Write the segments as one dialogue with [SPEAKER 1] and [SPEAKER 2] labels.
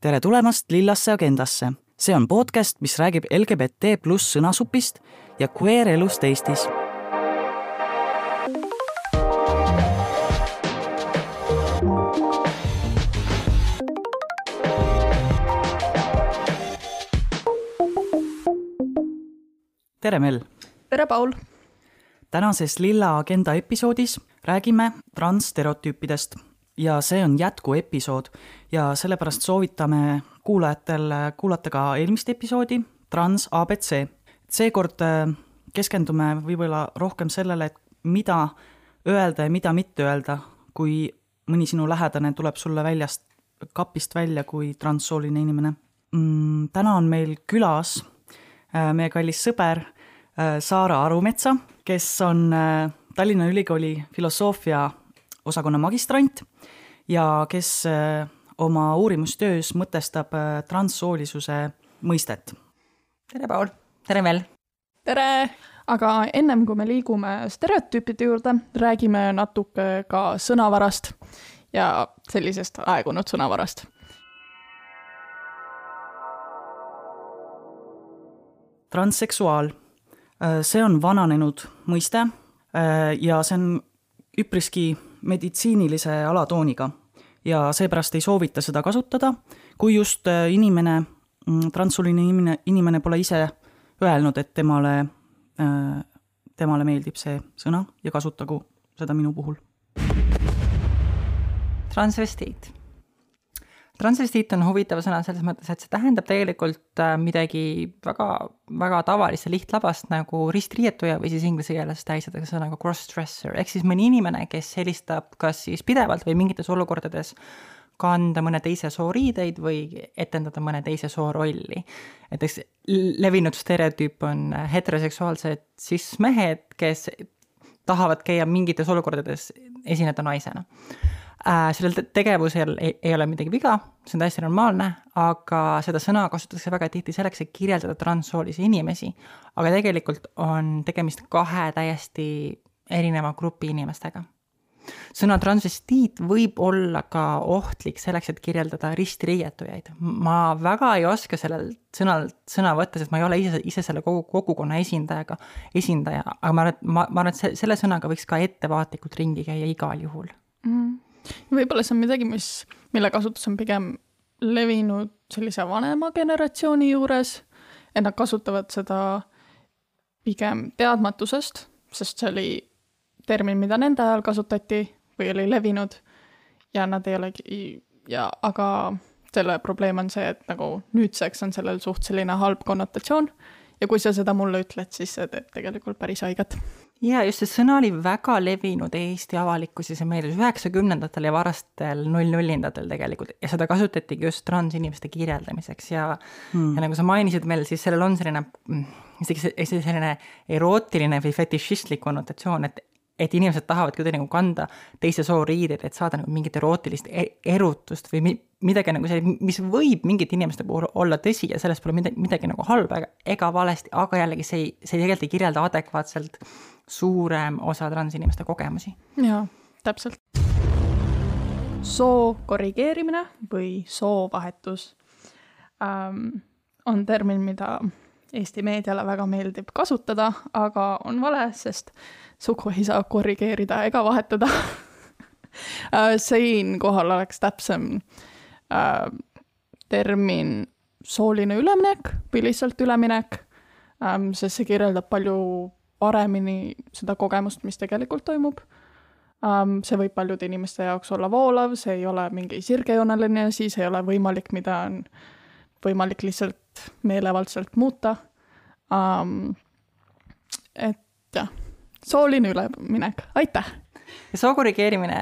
[SPEAKER 1] tere tulemast Lillasse agendasse. see on podcast, mis räägib LGBT pluss sõnasupist ja queer elust Eestis. tere, Mel!
[SPEAKER 2] tere, Paul!
[SPEAKER 1] tänases Lilla agenda episoodis räägime transstereotüüpidest ja see on jätkuepisood ja sellepärast soovitame kuulajatel kuulata ka eelmist episoodi, Trans abc. seekord äh, keskendume võib-olla rohkem sellele, et mida öelda ja mida mitte öelda, kui mõni sinu lähedane tuleb sulle väljast, kapist välja kui transsooline inimene mm,. täna on meil külas äh, meie kallis sõber äh, Saara Arumetsa, kes on Tallinna Ülikooli filosoofia osakonna magistrant ja kes äh, oma uurimustöös mõtestab äh, transsoolisuse mõistet.
[SPEAKER 3] tere, Paul! tere, Mel!
[SPEAKER 2] tere! aga ennem kui me liigume stereotüüpide juurde, räägime natuke ka sõnavarast ja sellisest aegunud sõnavarast.
[SPEAKER 1] transseksuaal, äh, see on vananenud mõiste ja see on üpriski meditsiinilise alatooniga ja seepärast ei soovita seda kasutada, kui just äh, inimene, mm, transuline inimene, inimene pole ise öelnud, et temale, äh, temale meeldib see sõna ja kasutagu seda minu puhul.
[SPEAKER 3] transvestiit transvestiit on huvitav sõna selles mõttes, et see tähendab tegelikult äh, midagi väga, väga tavalist ja lihtlabast nagu ristriietuja või siis inglise keeles tähistatakse sõnaga cross-dresser, ehk siis mõni inimene, kes helistab kas siis pidevalt või mingites olukordades kanda mõne teise soo riideid või etendada mõne teise soo rolli. näiteks levinud stereotüüp on heteroseksuaalsed cis-mehed, kes tahavad käia mingites olukordades esineda naisena äh,. Sellel tegevusel ei, ei ole midagi viga, see on täiesti normaalne, aga seda sõna kasutatakse väga tihti selleks, et kirjeldada transsoolisi inimesi. aga tegelikult on tegemist kahe täiesti erineva grupi inimestega sõna transvestiit võib olla ka ohtlik selleks, et kirjeldada ristriietujaid. ma väga ei oska sellel sõnal sõna võtta, sest ma ei ole ise, ise selle kogu kogukonna esindajaga, esindaja, aga ma arvan, et ma, ma arvan, et selle sõnaga võiks ka ettevaatlikult ringi käia igal juhul
[SPEAKER 2] mm võib-olla see on midagi, mis, mille kasutus on pigem levinud sellise vanema generatsiooni juures, et nad kasutavad seda pigem teadmatusest, sest see oli termin, mida nende ajal kasutati või oli levinud ja nad ei olegi, ja aga selle probleem on see, et nagu nüüdseks on sellel suht selline halb konnotatsioon. Ja kui sa seda mulle ütled, siis see teeb tegelikult päris haiget
[SPEAKER 3] ja just see sõna oli väga levinud Eesti avalikkuses ja meedias üheksakümnendatel ja varastel null-nullindatel tegelikult ja seda kasutatigi just transinimeste kirjeldamiseks ja hmm. ja nagu sa mainisid meil, siis sellel on selline mm, isegi selline erootiline või fetišistlik konnotatsioon, et et inimesed tahavad kuidagi nagu kanda teise soo riideid, et saada nagu mingit erootilist e-, erutust või mi-, midagi nagu see, mis võib mingite inimeste puhul olla tõsi ja selles pole midagi, midagi nagu halba ega, ega valesti, aga jällegi see ei, see tegelikult ei kirjelda adekvaatselt suurem osa transinimeste kogemusi.
[SPEAKER 2] jaa, täpselt. soo korrigeerimine või soovahetus ähm, on termin, mida Eesti meediale väga meeldib kasutada, aga on vale, sest sugu ei saa korrigeerida ega vahetada äh, siinkohal oleks täpsem äh, termin sooline üleminek või lihtsalt üleminek ähm,, sest see kirjeldab palju paremini seda kogemust, mis tegelikult toimub um,. see võib paljude inimeste jaoks olla voolav, see ei ole mingi sirgjooneline asi, see ei ole võimalik, mida on võimalik lihtsalt meelevaldselt muuta um,. et jah sooline üleminek, aitäh!
[SPEAKER 3] ja soo korrigeerimine,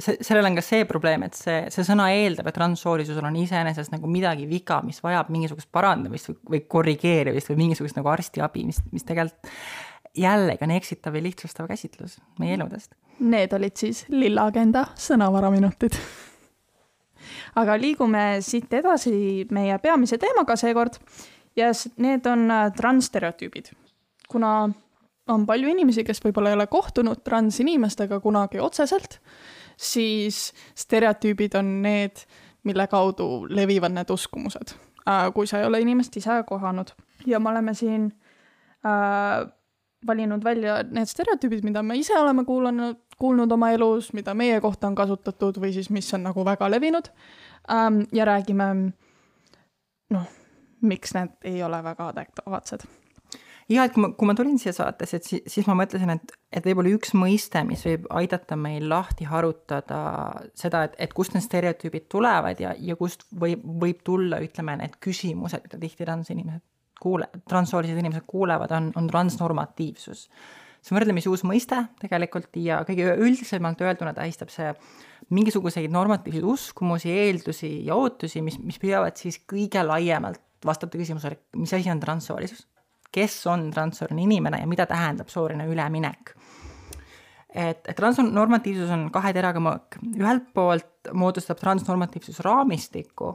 [SPEAKER 3] see, sellel on ka see probleem, et see, see sõna eeldab, et transsoolisusel on iseenesest nagu midagi viga, mis vajab mingisugust parandamist või, või korrigeerimist või mingisugust nagu arstiabi, mis, mis tegelikult jällegi on eksitav ja lihtsustav käsitlus meie eludest.
[SPEAKER 2] Need olid siis Lilla Agenda sõnavaraminutid. aga liigume siit edasi meie peamise teemaga seekord ja need on äh, transstereotüübid. kuna on palju inimesi, kes võib-olla ei ole kohtunud transinimestega kunagi otseselt, siis stereotüübid on need, mille kaudu levivad need uskumused äh,, kui sa ei ole inimest ise kohanud. ja me oleme siin äh, valinud välja need stereotüübid, mida me ise oleme kuulanud, kuulnud oma elus, mida meie kohta on kasutatud või siis mis on nagu väga levinud ähm,. ja räägime, noh, miks need ei ole väga adekvaatsed
[SPEAKER 3] ja et kui ma, kui ma tulin siia saatesse, et siis, siis ma mõtlesin, et, et võib-olla üks mõiste, mis võib aidata meil lahti harutada seda, et, et kust need stereotüübid tulevad ja, ja kust võib, võib tulla, ütleme, need küsimused, mida tihti transinimesed kuule, transsoolised inimesed kuulevad, on, on transnormatiivsus. see on võrdlemisi uus mõiste tegelikult ja kõige üldisemalt öelduna tähistab see mingisuguseid normatiivseid uskumusi, eeldusi ja ootusi, mis, mis püüavad siis kõige laiemalt vastata küsimusele, mis asi on transsoolisus kes on transsooline inimene ja mida tähendab sooline üleminek. et, et transnormatiivsus on kahe teraga mõõk, ühelt poolt moodustab transnormatiivsus raamistiku,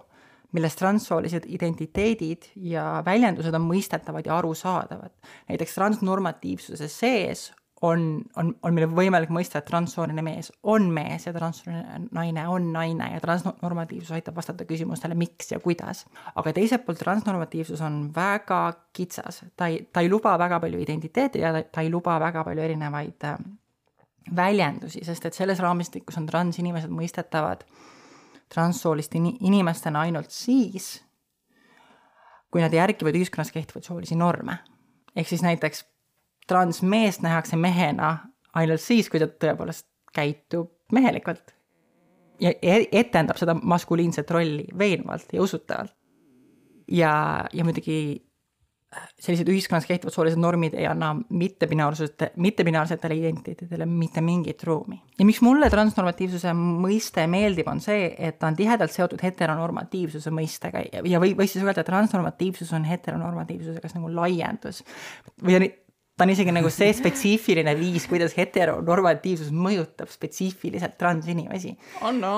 [SPEAKER 3] milles transsoolised identiteedid ja väljendused on mõistetavad ja arusaadavad. näiteks transnormatiivsuse sees on, on, on meil võimalik mõista, et transsooline mees on mees ja transsooline naine on naine ja transnormatiivsus aitab vastata küsimustele, miks ja kuidas. aga teiselt poolt transnormatiivsus on väga kitsas, ta ei, ta ei luba väga palju identiteete ja ta, ta ei luba väga palju erinevaid äh, väljendusi, sest et selles raamistikus on transinimesed mõistetavad transsooliste inimestena ainult siis, kui nad järgivad ühiskonnas kehtivaid soolisi norme. ehk siis näiteks transmeest nähakse mehena ainult siis, kui ta tõepoolest käitub mehelikult. ja e-, etendab seda maskuliinset rolli veenvalt ja usutavalt. ja, ja muidugi sellised ühiskonnas kehtivad soolised normid ei anna mittebinaarsete, mittebinaarsetele identiteetidele mitte mingit ruumi. ja miks mulle transnormatiivsuse mõiste meeldib, on see, et ta on tihedalt seotud heteronormatiivsuse mõistega ja, ja või, või siis öelda, et transnormatiivsus on heteronormatiivsuse kas nagu laiendus või ta on isegi nagu see spetsiifiline viis, kuidas heteronormatiivsus mõjutab spetsiifiliselt transinimesi
[SPEAKER 2] oh. no.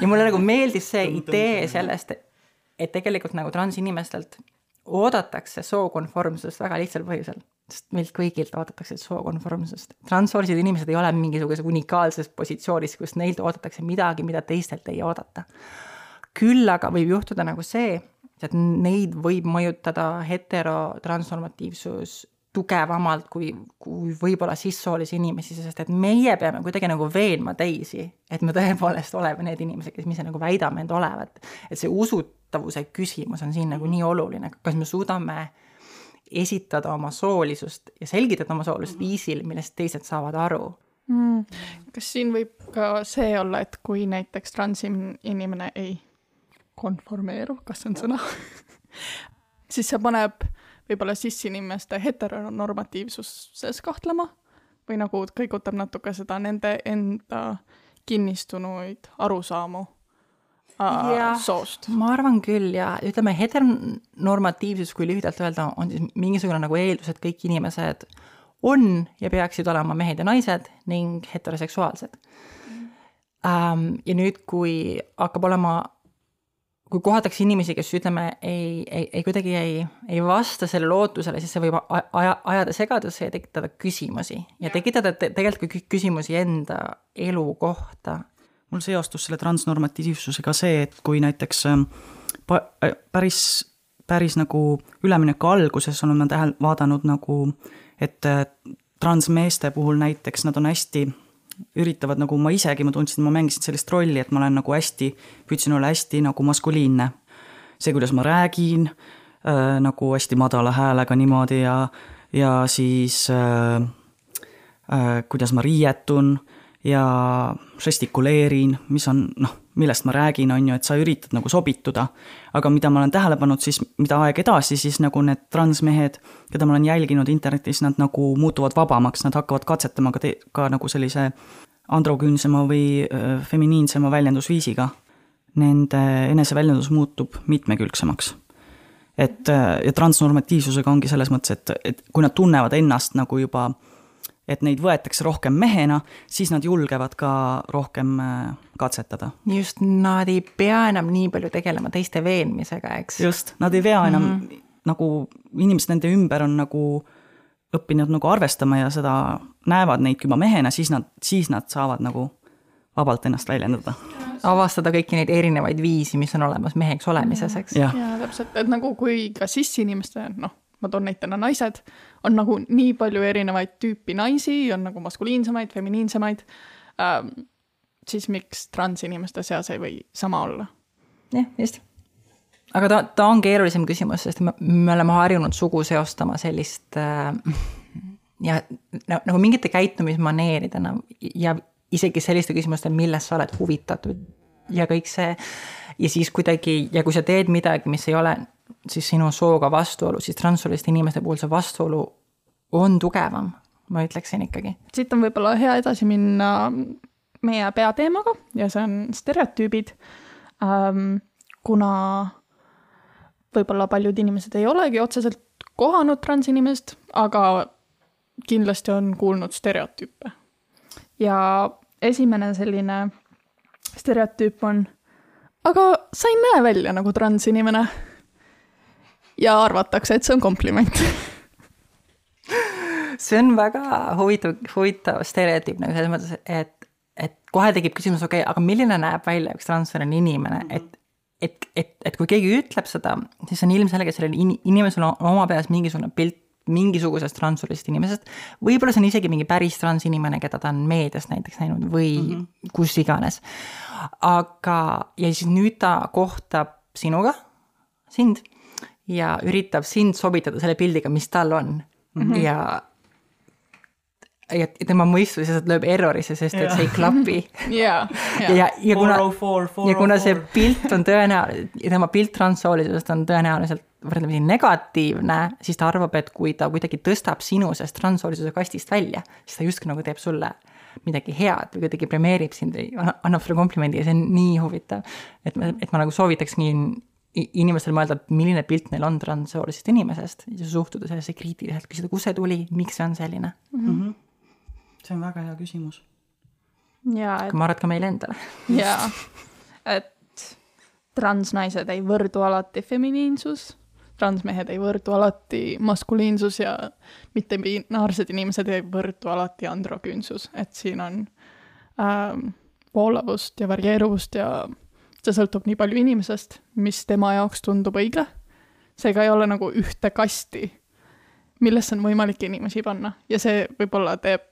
[SPEAKER 3] ja mulle nagu meeldis see idee sellest, et tegelikult nagu transinimestelt oodatakse sookonformsust väga lihtsal põhjusel, sest meilt kõigilt oodatakse sookonformsust. transsoolised inimesed ei ole mingisuguses unikaalses positsioonis, kus neilt oodatakse midagi, mida teistelt ei oodata. küll aga võib juhtuda nagu see, et neid võib mõjutada heterotransnormatiivsus tugevamalt kui, kui võib-olla sissoolisi inimesi, sest et meie peame kuidagi nagu veenma teisi, et me tõepoolest oleme need inimesed, kes me ise nagu väidame end olevat. et see usutavuse küsimus on siin nagu nii oluline, kas me suudame esitada oma soolisust ja selgitada oma soolisust viisil, millest teised saavad aru?
[SPEAKER 2] Mm.. kas siin võib ka see olla, et kui näiteks transinimene ei konformeeru, kas see on sõna? Siis see paneb võib-olla cis-inimeste heteronormatiivsuses kahtlema või nagu kõigutab natuke seda nende enda kinnistunuid arusaamu äh, soost.
[SPEAKER 3] ma arvan küll ja ütleme, heteronormatiivsus, kui lühidalt öelda, on siis mingisugune nagu eeldus, et kõik inimesed on ja peaksid olema mehed ja naised ning heteroseksuaalsed mm.. Ja nüüd, kui hakkab olema kui kohatakse inimesi, kes ütleme, ei, ei, ei kuidagi ei, ei vasta sellele ootusele, siis see võib aja, ajada segadusse ja tekitada küsimusi ja tekitada te, tegelikult küsimusi enda elu kohta.
[SPEAKER 1] Mul seostus selle transnormatiivsusega see, et kui näiteks ähm, äh, päris, päris nagu ülemineku alguses olen ma tähel-, vaadanud nagu, et äh, transmeeste puhul näiteks nad on hästi üritavad nagu ma isegi, ma tundsin, ma mängisin sellist rolli, et ma olen nagu hästi, püüdsin olla hästi nagu maskuliinne. see, kuidas ma räägin äh,, nagu hästi madala häälega niimoodi ja, ja siis äh, äh, kuidas ma riietun ja žestikuleerin, mis on noh, millest ma räägin, on ju, et sa üritad nagu sobituda. aga mida ma olen tähele pannud siis, mida aeg edasi, siis nagu need transmehed, keda ma olen jälginud internetis, nad nagu muutuvad vabamaks, nad hakkavad katsetama ka te-, ka nagu sellise androküünsema või feminiinsema väljendusviisiga. Nende eneseväljendus muutub mitmekülgsemaks. et ja transnormatiivsusega ongi selles mõttes, et, et kui nad tunnevad ennast nagu juba et neid võetakse rohkem mehena, siis nad julgevad ka rohkem äh, katsetada.
[SPEAKER 3] just, nad ei pea enam nii palju tegelema teiste veenmisega, eks.
[SPEAKER 1] just, nad ei pea enam mm -hmm. nagu, inimesed nende ümber on nagu õppinud nagu arvestama ja seda näevad neid juba mehena, siis nad, siis nad saavad nagu vabalt ennast väljendada.
[SPEAKER 3] avastada kõiki neid erinevaid viisi, mis on olemas meheks olemises, eks.
[SPEAKER 2] jaa, täpselt, et nagu kui ka cis-inimeste, noh, ma toon näitena naised, on nagu nii palju erinevaid tüüpi naisi, on nagu maskuliinsemaid, feminiinsemaid ähm,, siis miks transinimeste seas ei või sama olla?
[SPEAKER 3] jah, just. aga ta, ta on keerulisem küsimus, sest me, me oleme harjunud sugu seostama sellist äh, ja nagu mingite käitumismaneeridena ja isegi selliste küsimuste, millest sa oled huvitatud ja kõik see. ja siis kuidagi ja kui sa teed midagi, mis ei ole siis sinu sooga vastuolu, siis transsooliste inimeste puhul see vastuolu on tugevam, ma ütleksin ikkagi.
[SPEAKER 2] siit on võib-olla hea edasi minna meie peateemaga ja see on stereotüübid ähm,. kuna võib-olla paljud inimesed ei olegi otseselt kohanud transinimest, aga kindlasti on kuulnud stereotüüpe. ja esimene selline stereotüüp on, aga sa ei näe välja nagu transinimene. Ja arvatakse, et see on kompliment
[SPEAKER 3] see on väga huvitav, huvitav stereotüüp nagu selles mõttes, et, et kohe tekib küsimus, okei okay,, aga milline näeb välja üks transsooline inimene mm, -hmm. et et, et, et kui keegi ütleb seda, siis on ilmselge, et sellel in, inimesel on oma peas mingisugune pilt mingisugusest transsoolisest inimesest. võib-olla see on isegi mingi päris transinimene, keda ta on meedias näiteks näinud või mm -hmm. kus iganes. aga, ja siis nüüd ta kohtab sinuga, sind ja üritab sind sobitada selle pildiga, mis tal on mm. -hmm. ja ja tema mõistus lihtsalt lööb errorisse, sest et see ei klapi.
[SPEAKER 2] ja,
[SPEAKER 3] ja, ja, ja kuna, ja kuna see pilt on tõenäoliselt, tema pilt transsoolisusest on tõenäoliselt võrdlemisi negatiivne, siis ta arvab, et kui ta kuidagi tõstab sinu sellest transsoolisuse kastist välja, siis ta justkui nagu teeb sulle midagi head või kuidagi premeerib sind või annab sulle komplimendi ja see on nii huvitav. et ma, et ma nagu soovitakski inimestel mõelda, et milline pilt neil on transsoolisest inimesest ja suhtuda sellesse kriitiliselt, küsida, kust see tuli, miks see on selline
[SPEAKER 1] mm. -hmm. see on väga hea küsimus.
[SPEAKER 2] ja et
[SPEAKER 3] ma arvan, et ka meile endale.
[SPEAKER 2] jaa, et transnaised ei võrdu alati feminiinsus, transmehed ei võrdu alati maskuliinsus ja mittebinaarsed inimesed ei võrdu alati androküünsus, et siin on ähm, voolavust ja varieeruvust ja see sõltub nii palju inimesest, mis tema jaoks tundub õige. seega ei ole nagu ühte kasti, millesse on võimalik inimesi panna ja see võib-olla teeb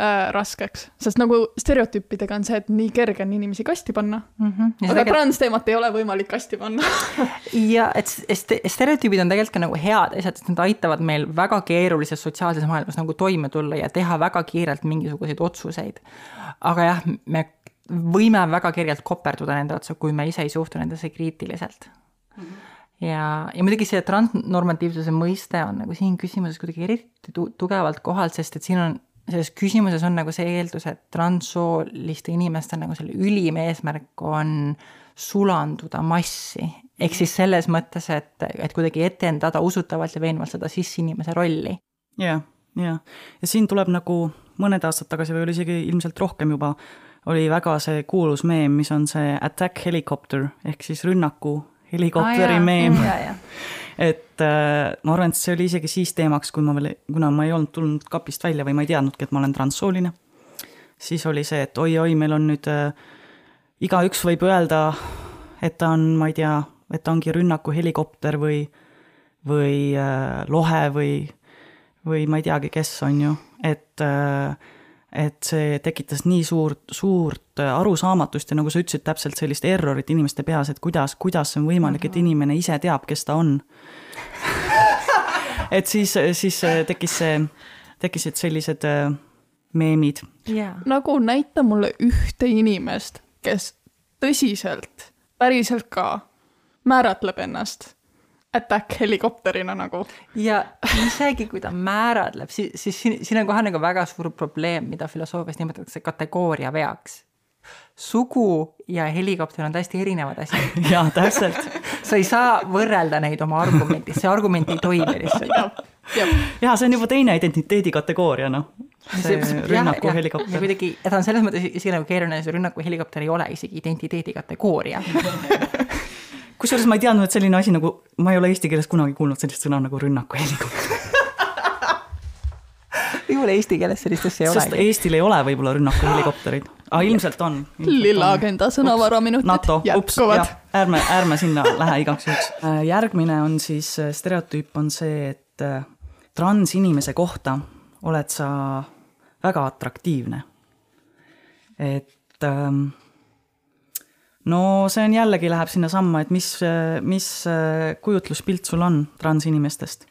[SPEAKER 2] äh, raskeks, sest nagu stereotüüpidega on see, et nii kerge on inimesi kasti panna
[SPEAKER 3] mm. -hmm.
[SPEAKER 2] aga tegelikult... transteemat ei ole võimalik kasti panna
[SPEAKER 3] ja et stereotüübid on tegelikult ka nagu head asjad, sest nad aitavad meil väga keerulises sotsiaalses maailmas nagu toime tulla ja teha väga kiirelt mingisuguseid otsuseid. aga jah, me võime väga kergelt koperduda nende otsa, kui me ise ei suhtu nendesse kriitiliselt mm. -hmm. ja, ja muidugi see transnormatiivsuse mõiste on nagu siin küsimuses kuidagi eriti tu tugevalt kohal, sest et siin on, selles küsimuses on nagu see eeldus, et transsooliste inimeste nagu selle ülim eesmärk on sulanduda massi. ehk siis selles mõttes, et, et kuidagi etendada usutavalt ja veenvalt seda cis-inimese rolli.
[SPEAKER 1] jah, ja, ja siin tuleb nagu mõned aastad tagasi või isegi ilmselt rohkem juba oli väga see kuulus meem, mis on see attack helicopter ehk siis rünnaku helikopteri ah, meem. et äh, ma arvan, et see oli isegi siis teemaks, kui ma veel, kuna ma ei olnud tulnud kapist välja või ma ei teadnudki, et ma olen transsooline, siis oli see, et oi-oi, meil on nüüd äh,, igaüks võib öelda, et ta on, ma ei tea, et ta ongi rünnaku helikopter või, või äh, lohe või, või ma ei teagi, kes, on ju, et äh, et see tekitas nii suurt, suurt arusaamatust ja nagu sa ütlesid, täpselt sellist errorit inimeste peas, et kuidas, kuidas see on võimalik, et inimene ise teab, kes ta on. Et siis, siis tekkis see, tekkisid sellised meemid.
[SPEAKER 2] Yeah.. nagu näita mulle ühte inimest, kes tõsiselt, päriselt ka määratleb ennast attack helikopterina nagu.
[SPEAKER 3] ja isegi kui ta määratleb, siis, siis siin, siin on kohe nagu väga suur probleem, mida filosoofias nimetatakse kategooria veaks. sugu ja helikopter on täiesti erinevad asjad.
[SPEAKER 1] jaa, täpselt
[SPEAKER 3] sa ei saa võrrelda neid oma argumendis, see argument ei toimi lihtsalt.
[SPEAKER 1] jaa, see on juba teine identiteedi kategooria, noh. see rünnaku ja, helikopter.
[SPEAKER 3] kuidagi, ta on selles mõttes isegi nagu keeruline, see rünnaku helikopter ei ole isegi identiteedi kategooria
[SPEAKER 1] kusjuures ma ei teadnud, et selline asi nagu, ma ei ole eesti keeles kunagi kuulnud sellist sõna nagu rünnaku helikopter
[SPEAKER 3] jumala eesti keeles sellist asja ei
[SPEAKER 1] sest
[SPEAKER 3] olegi.
[SPEAKER 1] Eestil ei ole võib-olla rünnakuhelikopterid, aga ilmselt on.
[SPEAKER 2] lilla agenda sõnavaraminutid
[SPEAKER 1] NATO, ups,
[SPEAKER 2] jätkuvad
[SPEAKER 1] ärme, ärme sinna lähe igaks juhuks. järgmine on siis, stereotüüp on see, et äh, transinimese kohta oled sa väga atraktiivne. et ähm, no see on jällegi, läheb sinnasamma, et mis, mis äh, kujutluspilt sul on transinimestest.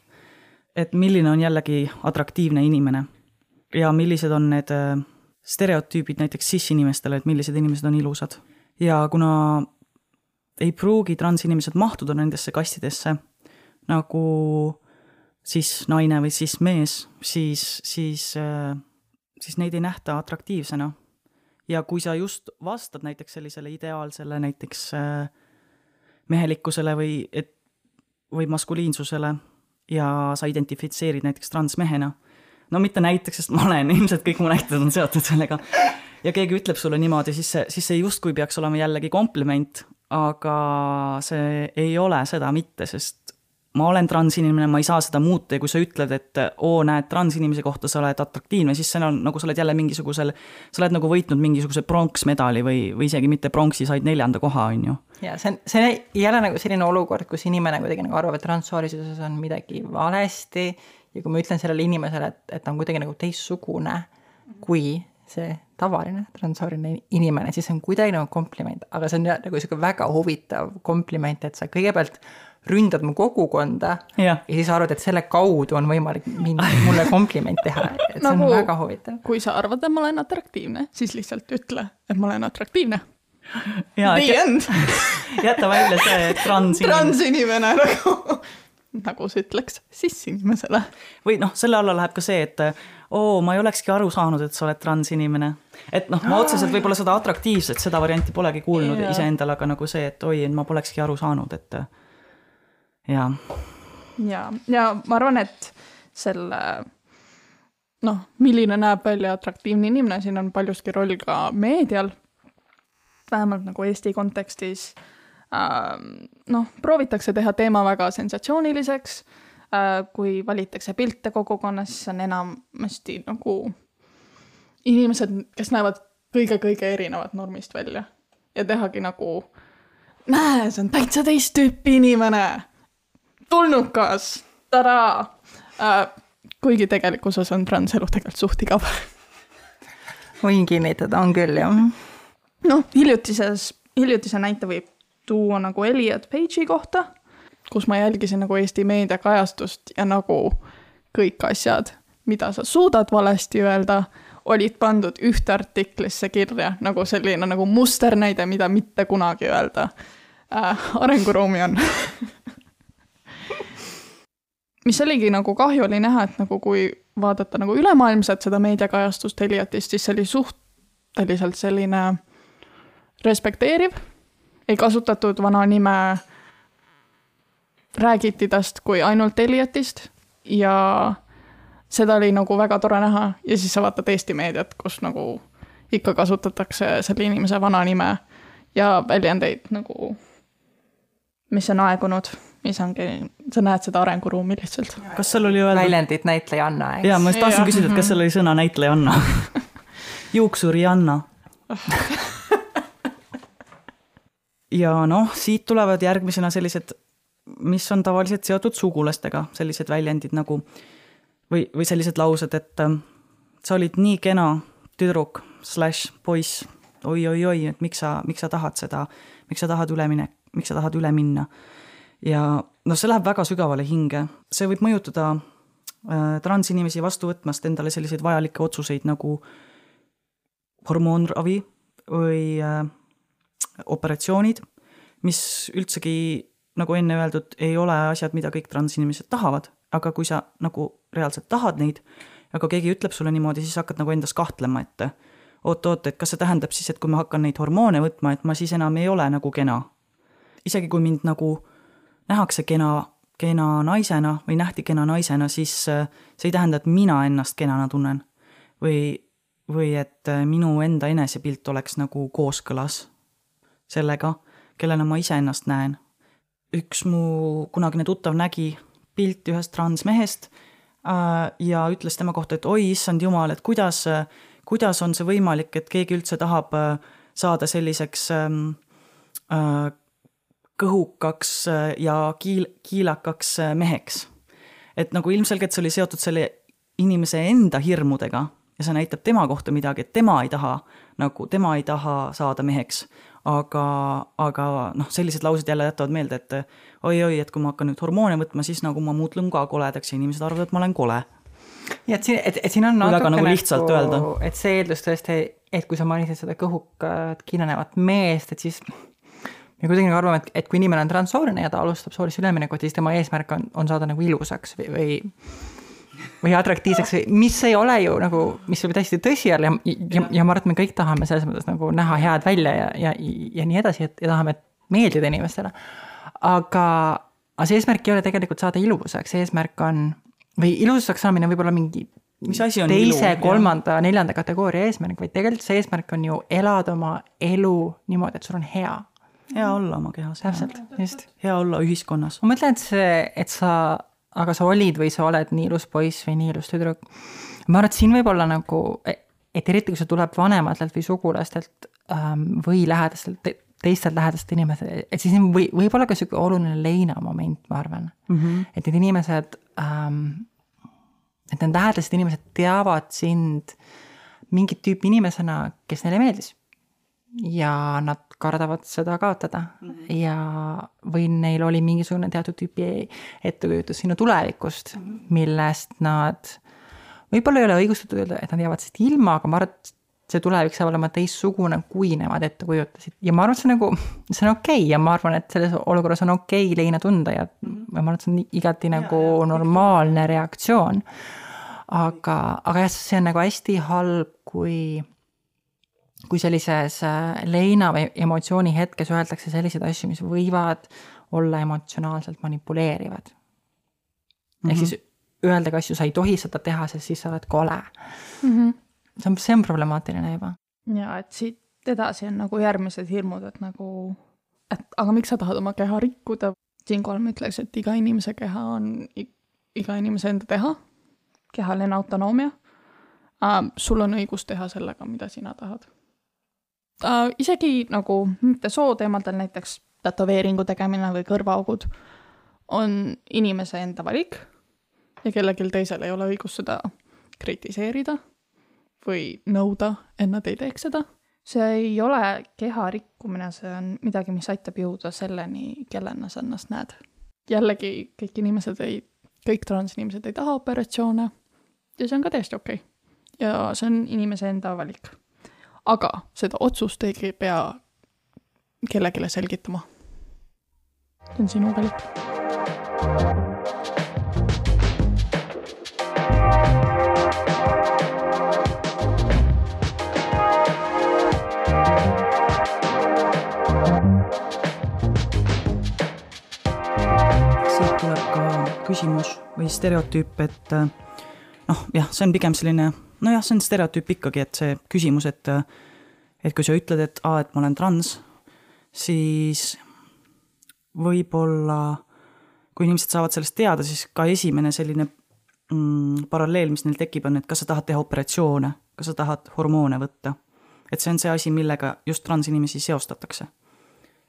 [SPEAKER 1] et milline on jällegi atraktiivne inimene ja millised on need äh, stereotüübid näiteks cis-inimestele, et millised inimesed on ilusad. ja kuna ei pruugi transinimesed mahtuda nendesse kastidesse nagu siis naine või siis mees, siis, siis, siis neid ei nähta atraktiivsena. Ja kui sa just vastad näiteks sellisele ideaalsele näiteks äh, mehelikkusele või et, või maskuliinsusele ja sa identifitseerid näiteks transmehena, no mitte näiteks, sest ma olen, ilmselt kõik mu näited on seotud sellega, ja keegi ütleb sulle niimoodi, siis see, siis see justkui peaks olema jällegi kompliment, aga see ei ole seda mitte, sest ma olen transinimene, ma ei saa seda muuta ja kui sa ütled, et oo, näed, transinimese kohta sa oled atraktiivne, siis see on nagu sa oled jälle mingisugusel, sa oled nagu võitnud mingisuguse pronksmedali või, või isegi mitte pronksi, said neljanda koha, on ju.
[SPEAKER 3] ja see on, see on jälle nagu selline olukord, kus inimene kuidagi nagu arvab, et transsoorisuses on midagi valesti ja kui ma ütlen sellele inimesele, et, et ta on kuidagi nagu teistsugune kui see tavaline transsooline inimene, siis see on kuidagi nagu kompliment, aga see on nagu niisugune väga huvitav kompliment, et sa kõigepealt ründad mu kogukonda
[SPEAKER 1] Jah.
[SPEAKER 3] ja siis arvad, et selle kaudu on võimalik mind, mulle kompliment teha, et see
[SPEAKER 2] Nagu-
[SPEAKER 3] on väga huvitav.
[SPEAKER 2] kui sa arvad, et ma olen atraktiivne, siis lihtsalt ütle, et ma olen atraktiivne.
[SPEAKER 1] ja
[SPEAKER 2] The end.
[SPEAKER 1] jäta välja see transinimene
[SPEAKER 2] transinimene nagu, nagu sa ütleks cis-inimesele.
[SPEAKER 1] või noh, selle alla läheb ka see, et oo, ma ei olekski aru saanud, et sa oled transinimene. et noh, ma otseselt võib-olla seda atraktiivset, seda varianti polegi kuulnud iseendale, aga nagu see, et oi, et ma polekski aru saanud, et jaa,
[SPEAKER 2] ja, ja ma arvan, et selle noh, milline näeb välja atraktiivne inimene, siin on paljuski roll ka meedial. vähemalt nagu Eesti kontekstis ähm, noh, proovitakse teha teema väga sensatsiooniliseks äh,. kui valitakse pilte kogukonnas, siis on enamasti nagu inimesed, kes näevad kõige-kõige erinevat normist välja ja tehagi nagu näe, see on täitsa teist tüüpi inimene tulnukas, tadaa äh,. kuigi tegelikkuses on transelu tegelikult suht igav.
[SPEAKER 3] võin kinnitada, on küll jah.
[SPEAKER 2] noh, hiljutises, hiljutise näite võib tuua nagu Elliot Page'i kohta, kus ma jälgisin nagu Eesti meediakajastust ja nagu kõik asjad, mida sa suudad valesti öelda, olid pandud ühte artiklisse kirja nagu selline nagu musternäide, mida mitte kunagi öelda äh,. arenguruumi on mis oligi nagu kahju oli näha, et nagu kui vaadata nagu ülemaailmselt seda meediakajastust Eliotist, siis see oli suhteliselt selline respekteeriv, ei kasutatud vana nime, räägiti tast kui ainult Eliotist ja seda oli nagu väga tore näha. Ja siis sa vaatad Eesti meediat, kus nagu ikka kasutatakse selle inimese vana nime ja väljendeid nagu, mis on aegunud, mis ongi, sa näed seda arenguruumi lihtsalt.
[SPEAKER 1] kas seal oli öeldud,
[SPEAKER 3] väljendit näitlejanna, eks.
[SPEAKER 1] jaa, ma just tahtsin küsida, et kas seal oli sõna näitlejanna juuksurianna. ja noh, siit tulevad järgmisena sellised, mis on tavaliselt seotud sugulastega, sellised väljendid nagu või, või sellised laused, et ähm, sa olid nii kena tüdruk slaš poiss oi,, oi-oi-oi, et miks sa, miks sa tahad seda, miks sa tahad üle mine-, miks sa tahad üle minna. Ja noh, see läheb väga sügavale hinge, see võib mõjutada äh, transinimesi vastu võtmast endale selliseid vajalikke otsuseid nagu hormoonravi või äh, operatsioonid, mis üldsegi nagu enne öeldud, ei ole asjad, mida kõik transinimesed tahavad, aga kui sa nagu reaalselt tahad neid, aga keegi ütleb sulle niimoodi, siis hakkad nagu endas kahtlema, et oot-oot, et kas see tähendab siis, et kui ma hakkan neid hormoone võtma, et ma siis enam ei ole nagu kena. isegi kui mind nagu nähakse kena, kena naisena või nähti kena naisena, siis äh, see ei tähenda, et mina ennast kenana tunnen. või, või et äh, minu enda enesepilt oleks nagu kooskõlas sellega, kellena ma iseennast näen. üks mu kunagine tuttav nägi pilti ühest transmehest äh, ja ütles tema kohta, et oi, issand jumal, et kuidas, kuidas on see võimalik, et keegi üldse tahab saada selliseks ähm, äh, kõhukaks ja kiil-, kiilakaks meheks. et nagu ilmselgelt see oli seotud selle inimese enda hirmudega ja see näitab tema kohta midagi, et tema ei taha nagu, tema ei taha saada meheks. aga, aga noh, sellised laused jälle jätavad meelde, et oi-oi, et kui ma hakkan nüüd hormoone võtma, siis nagu ma muutun ka koledaks ja inimesed arvavad, et ma olen kole.
[SPEAKER 3] ja et siin, et, et siin on
[SPEAKER 1] natuke nagu lihtsalt nagu, öelda.
[SPEAKER 3] et see eeldus tõesti, et kui sa mainisid seda kõhukat kiinenevat meest, et siis me kuidagi nagu arvame, et, et kui inimene on transsooline ja ta alustab soolist üleminekut, siis tema eesmärk on, on saada nagu ilusaks või, või või atraktiivseks või mis ei ole ju nagu, mis võib täiesti tõsi olla ja, ja, ja ma arvan, et me kõik tahame selles mõttes nagu näha head välja ja, ja, ja nii edasi, et ja tahame meeldida inimestele. aga, aga see eesmärk ei ole tegelikult saada ilusaks, eesmärk on, või ilusaks saamine võib olla mingi
[SPEAKER 1] mis asi on
[SPEAKER 3] teise, kolmanda, neljanda kategooria eesmärk, vaid tegelikult see eesmärk on ju elada oma elu niimoodi, et sul on hea.
[SPEAKER 1] Hea olla oma kehas.
[SPEAKER 3] täpselt, just.
[SPEAKER 1] hea olla ühiskonnas.
[SPEAKER 3] ma mõtlen, et see, et sa aga sa olid või sa oled nii ilus poiss või nii ilus tüdruk. ma arvan, et siin võib olla nagu, et eriti kui see tuleb vanematelt või sugulastelt ähm, või lähedastelt te, teistelt lähedastelt inimestelt, et siis või, võib olla ka sihuke oluline leinamoment, ma arvan mm. -hmm. et need inimesed ähm,, et need lähedased inimesed teavad sind mingit tüüpi inimesena, kes neile meeldis ja nad kardavad seda kaotada. Mm ja, või neil oli mingisugune teatud tüüpi ettekujutus sinu tulevikust mm, millest nad, võib-olla ei ole õigustatud öelda, et nad jäävad sellest ilma, aga ma arvan, et see tulevik saab olema teistsugune, kui nemad ette kujutasid. Ja ma arvan, et see nagu, see on okei okay ja ma arvan, et selles olukorras on okei okay leina tunda ja -hmm. ma arvan, et see on igati ja, nagu ja, normaalne reaktsioon. aga, aga jah, see on nagu hästi halb, kui kui sellises äh, leina või emotsiooni hetkes öeldakse selliseid asju, mis võivad olla emotsionaalselt manipuleerivad mm. -hmm. ehk mhm. siis öeldagi asju, sa ei tohi seda teha, sest siis sa oled kole mm. -hmm. see on, see on problemaatiline juba.
[SPEAKER 2] ja et siit edasi on nagu järgmised hirmud, et nagu, et aga miks sa tahad oma keha rikkuda. siinkohal ma ütleks, et iga inimese keha on iga inimese enda teha, kehaline autonoomia äh,. sul on õigus teha sellega, mida sina tahad äh, isegi nagu mitte sooteemadel, näiteks tätoveeringu tegemine või kõrvaaugud, on inimese enda valik ja kellelgi teisel ei ole õigust seda kritiseerida või nõuda, et nad ei teeks seda. see ei ole keha rikkumine, see on midagi, mis aitab jõuda selleni, kellena sa ennast näed. jällegi, kõik inimesed ei, kõik transinimesed ei taha operatsioone ja see on ka täiesti okei okay.. ja see on inimese enda valik aga seda otsust ei pea kellelegi selgitama. see on sinu valik.
[SPEAKER 1] siit tuleb ka küsimus või stereotüüp, et noh, jah, see on pigem selline nojah, see on stereotüüp ikkagi, et see küsimus, et et kui sa ütled, et aa, et ma olen trans, siis võib-olla kui inimesed saavad sellest teada, siis ka esimene selline mm, paralleel, mis neil tekib, on, et kas sa tahad teha operatsioone, kas sa tahad hormoone võtta. et see on see asi, millega just transinimesi seostatakse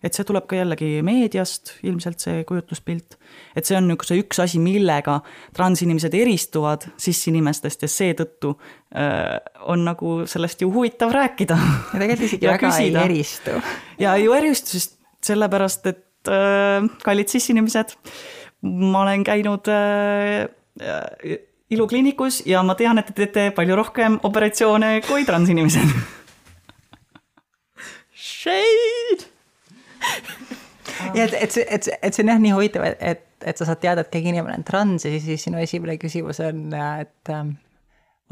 [SPEAKER 1] et see tuleb ka jällegi meediast, ilmselt see kujutluspilt, et see on niisuguse üks asi, millega transinimesed eristuvad cis-inimestest ja seetõttu äh, on nagu sellest ju huvitav rääkida.
[SPEAKER 3] ja tegelikult isegi väga küsida. ei eristu.
[SPEAKER 1] ja ei eristu, sest sellepärast, et äh, kallid cis-inimesed, ma olen käinud äh, äh, ilukliinikus ja ma tean, et te teete palju rohkem operatsioone kui transinimesed
[SPEAKER 2] Shade
[SPEAKER 3] ja et, et see, et see, et see on jah nii huvitav, et, et, et sa saad teada, et keegi inimene on trans ja siis sinu esimene küsimus on, et ähm,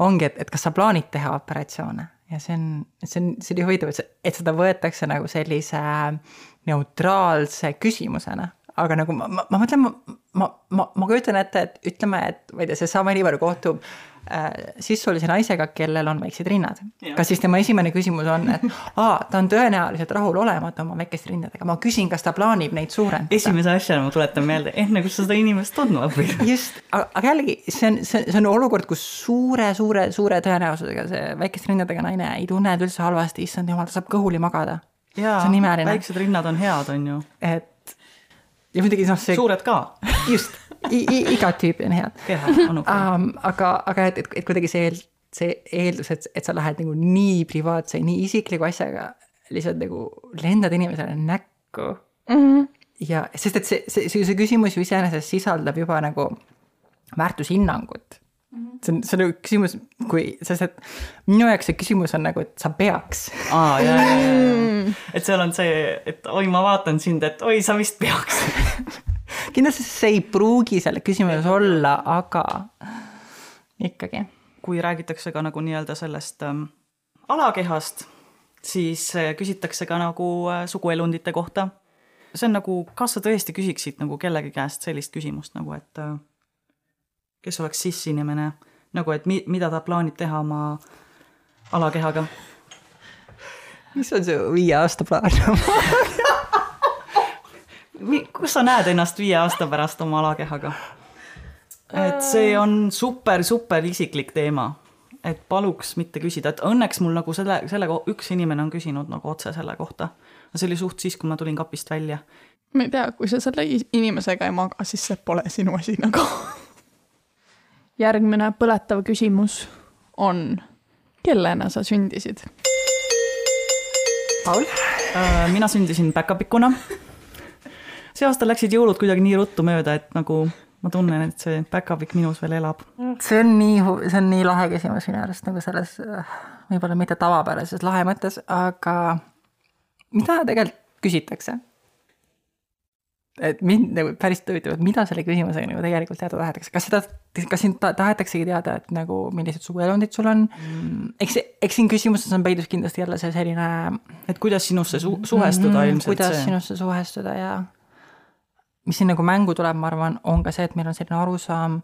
[SPEAKER 3] ongi, et, et kas sa plaanid teha operatsioone? Ja see on, see on, see on nii huvitav, et, et seda võetakse nagu sellise neutraalse küsimusena, aga nagu ma, ma, ma mõtlen, ma, ma, ma kujutan ette, et ütleme, et ma ei tea, seesama inimene kohtub äh, sissulise naisega, kellel on väiksed rinnad. kas siis tema esimene küsimus on, et aa, ta on tõenäoliselt rahulolematu oma väikeste rindadega, ma küsin, kas ta plaanib neid suurendada.
[SPEAKER 1] esimese asjana ma tuletan meelde, enne kui sa seda inimest tundma õpid.
[SPEAKER 3] just, aga jällegi, see on, see, see on olukord, kus suure, suure, suure tõenäosusega see väikeste rindadega naine ei tunne end üldse halvasti, issand jumal, ta saab kõhuli magada. see imeline.
[SPEAKER 1] väiksed rinnad on head, on ju.
[SPEAKER 3] et ja muidugi noh, see.
[SPEAKER 1] suured ka.
[SPEAKER 3] just igat tüüpi on head.
[SPEAKER 1] keha on okei
[SPEAKER 3] um,. aga, aga et, et, et kuidagi see eel, see eeldus, et, et sa lähed nagu nii privaatse, nii isikliku asjaga lihtsalt nagu lendad inimesele näkku mm. -hmm. ja sest, et see, see, see, see küsimus ju iseenesest sisaldab juba nagu väärtushinnangut see on, see on nagu küsimus, kui, sest et minu jaoks see küsimus on nagu, et sa peaks.
[SPEAKER 1] aa, ja, ja, ja, et seal on see, et oi, ma vaatan sind, et oi, sa vist peaks
[SPEAKER 3] kindlasti see ei pruugi selle küsimuses olla, aga ikkagi.
[SPEAKER 1] kui räägitakse ka nagu nii-öelda sellest ähm, alakehast, siis äh, küsitakse ka nagu äh, suguelundite kohta. see on nagu, kas sa tõesti küsiksid nagu kellegi käest sellist küsimust nagu, et äh, kes oleks cis-inimene, nagu et mi-, mida ta plaanib teha oma alakehaga.
[SPEAKER 3] mis on su viie aasta plaan
[SPEAKER 1] kus sa näed ennast viie aasta pärast oma alakehaga? et see on super, super isiklik teema. et paluks mitte küsida, et õnneks mul nagu selle, selle, üks inimene on küsinud nagu otse selle kohta. see oli suht siis, kui ma tulin kapist välja.
[SPEAKER 2] ma ei tea, kui sa selle inimesega ei maga, siis see pole sinu asi nagu järgmine põletav küsimus on, kellena sa sündisid?
[SPEAKER 3] Paul?
[SPEAKER 1] Äh, mina sündisin päkapikuna. See aasta läksid jõulud kuidagi nii ruttu mööda, et nagu ma tunnen, et see päkapikk minus veel elab.
[SPEAKER 3] see on nii, see on nii lahe küsimus minu arust nagu selles, võib-olla mitte tavapärases lahe mõttes, aga mida tegelikult küsitakse? et mind nagu päris huvitab, et mida selle küsimusega nagu tegelikult teada tahetakse, kas seda, kas sind tahetaksegi teada, et nagu millised suguelundid sul on mm.? eks, eks siin küsimuses on peidus kindlasti jälle see selline.
[SPEAKER 1] et kuidas sinusse su suhestuda mm, ilmselt
[SPEAKER 3] kuidas see. sinusse suhestuda ja mis siin nagu mängu tuleb, ma arvan, on ka see, et meil on selline arusaam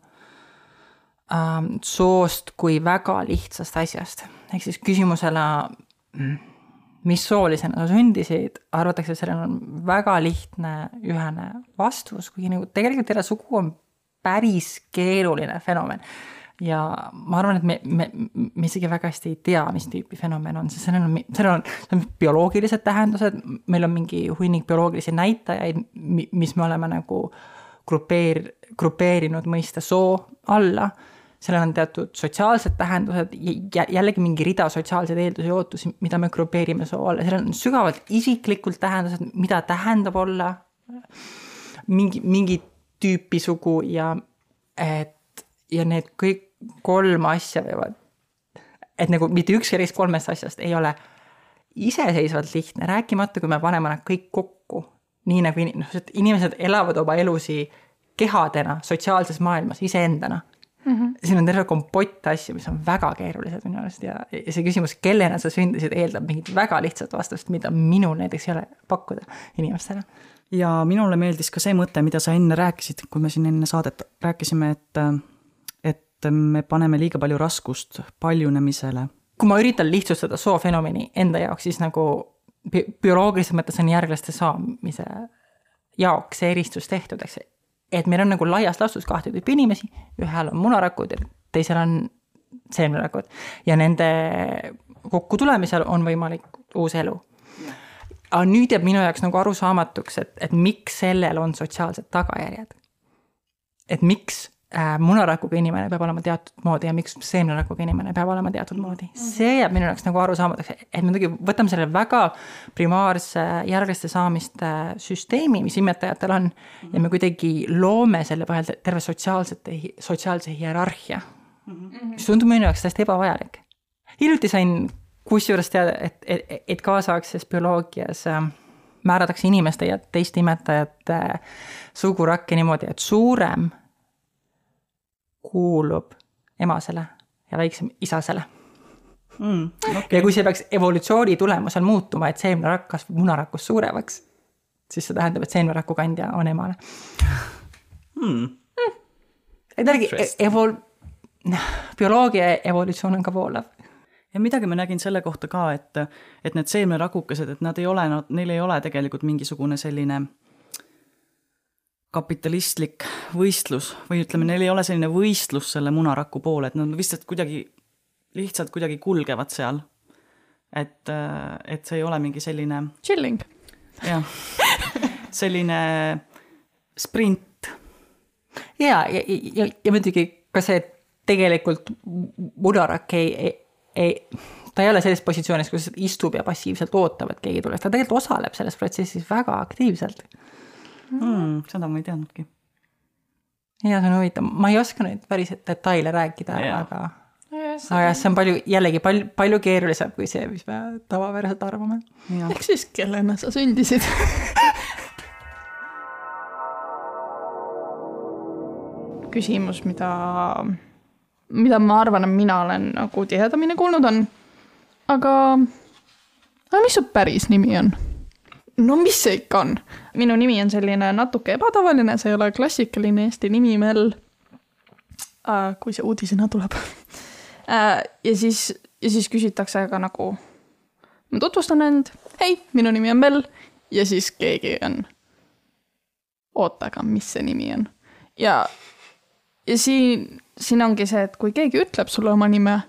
[SPEAKER 3] ähm, soost kui väga lihtsast asjast, ehk siis küsimusele mis soolisena sa sündisid, arvatakse, et sellel on väga lihtne ühene vastus, kuigi nagu tegelikult jälle sugu on päris keeruline fenomen. Ja ma arvan, et me, me, me isegi väga hästi ei tea, mis tüüpi fenomen on, sest sellel on, sellel on, on bioloogilised tähendused, meil on mingi hunnik bioloogilisi näitajaid, mis me oleme nagu grupeer-, grupeerinud mõiste soo alla. Sellel on teatud sotsiaalsed tähendused, jällegi mingi rida sotsiaalseid eeldusi ja ootusi, mida me grupeerime soo alla, sellel on sügavalt isiklikult tähendused, mida tähendab olla mingi, mingi tüüpi sugu ja et ja need kõik kolm asja võivad, et nagu mitte ükski neist kolmest asjast ei ole iseseisvalt lihtne, rääkimata, kui me paneme nad kõik kokku, nii nagu in-, noh, inimesed elavad oma elusi kehadena sotsiaalses maailmas iseendana mm. -hmm. siin on terve kompott asju, mis on väga keerulised minu arust ja, ja see küsimus, kellena sa sündisid, eeldab mingit väga lihtsat vastust, mida minul näiteks ei ole pakkuda inimestele.
[SPEAKER 1] ja minule meeldis ka see mõte, mida sa enne rääkisid, kui me siin enne saadet rääkisime, et, et me paneme liiga palju raskust paljunemisele.
[SPEAKER 3] kui ma üritan lihtsustada soofenomeni enda jaoks, siis nagu bi bioloogilises mõttes on järglaste saamise jaoks see eristus tehtud, eks et meil on nagu laias laastus kahte tüüpi inimesi, ühel on munarakud ja teisel on seemnerakud ja nende kokkutulemisel on võimalik uus elu. aga nüüd jääb minu jaoks nagu arusaamatuks, et, et miks sellel on sotsiaalsed tagajärjed. et miks munarakuga inimene peab olema teatud moodi ja miks seemnerakuga inimene peab olema teatud moodi. see jääb minu jaoks nagu arusaamatuks, et me muidugi võtame selle väga primaarse järgliste saamiste süsteemi, mis imetajatel on, ja me kuidagi loome selle põhjal terve sotsiaalsete, sotsiaalse hierarhia, mis tundub minu jaoks täiesti ebavajalik. hiljuti sain kusjuures teada, et, et, et kaasaegses bioloogias äh, määratakse inimeste ja teiste imetajate sugurakke niimoodi, et suurem kuulub emasele ja väiksem isasele mm,. Okay. ja kui see peaks evolutsiooni tulemusel muutuma, et seemnerakk kasvab munarakust suuremaks, siis see tähendab, et seemneraku kandja on emane.
[SPEAKER 1] hmm.
[SPEAKER 3] et jällegi
[SPEAKER 1] Interesting.
[SPEAKER 3] evol-, bioloogia evolutsioon on ka voolav.
[SPEAKER 1] ja midagi ma nägin selle kohta ka, et, et need seemnerakukesed, et nad ei ole, nad, neil ei ole tegelikult mingisugune selline kapitalistlik võistlus või ütleme, neil ei ole selline võistlus selle munaraku poole, et nad lihtsalt kuidagi, lihtsalt kuidagi kulgevad seal. et, et see ei ole mingi selline,
[SPEAKER 2] Chilling.
[SPEAKER 1] jah, selline sprint.
[SPEAKER 3] ja, ja, ja, ja muidugi ka see, et tegelikult munarakk ei, ei, ei, ta ei ole selles positsioonis, kus istub ja passiivselt ootab, et keegi tuleks, ta tegelikult osaleb selles protsessis väga aktiivselt.
[SPEAKER 1] Mm, seda ma ei teadnudki.
[SPEAKER 3] ja see on huvitav, ma ei oska nüüd päris detaile rääkida
[SPEAKER 1] Jaa.
[SPEAKER 3] aga, aga jah, see on palju, jällegi palju, palju keerulisem kui see, mis me tavapäraselt arvame.
[SPEAKER 2] ehk siis, kellena sa sündisid küsimus, mida, mida ma arvan, et mina olen nagu tihedamini kuulnud, on aga, aga mis su päris nimi on? No mis see ikka on? minu nimi on selline natuke ebatavaline, see ei ole klassikaline Eesti nimi meil äh, kui see uudisena tuleb äh,. ja siis, ja siis küsitakse ka nagu, ma tutvustan end, hei, minu nimi on Mel ja siis keegi on, oota, aga mis see nimi on? ja, ja siin, siin ongi see, et kui keegi ütleb sulle oma nime,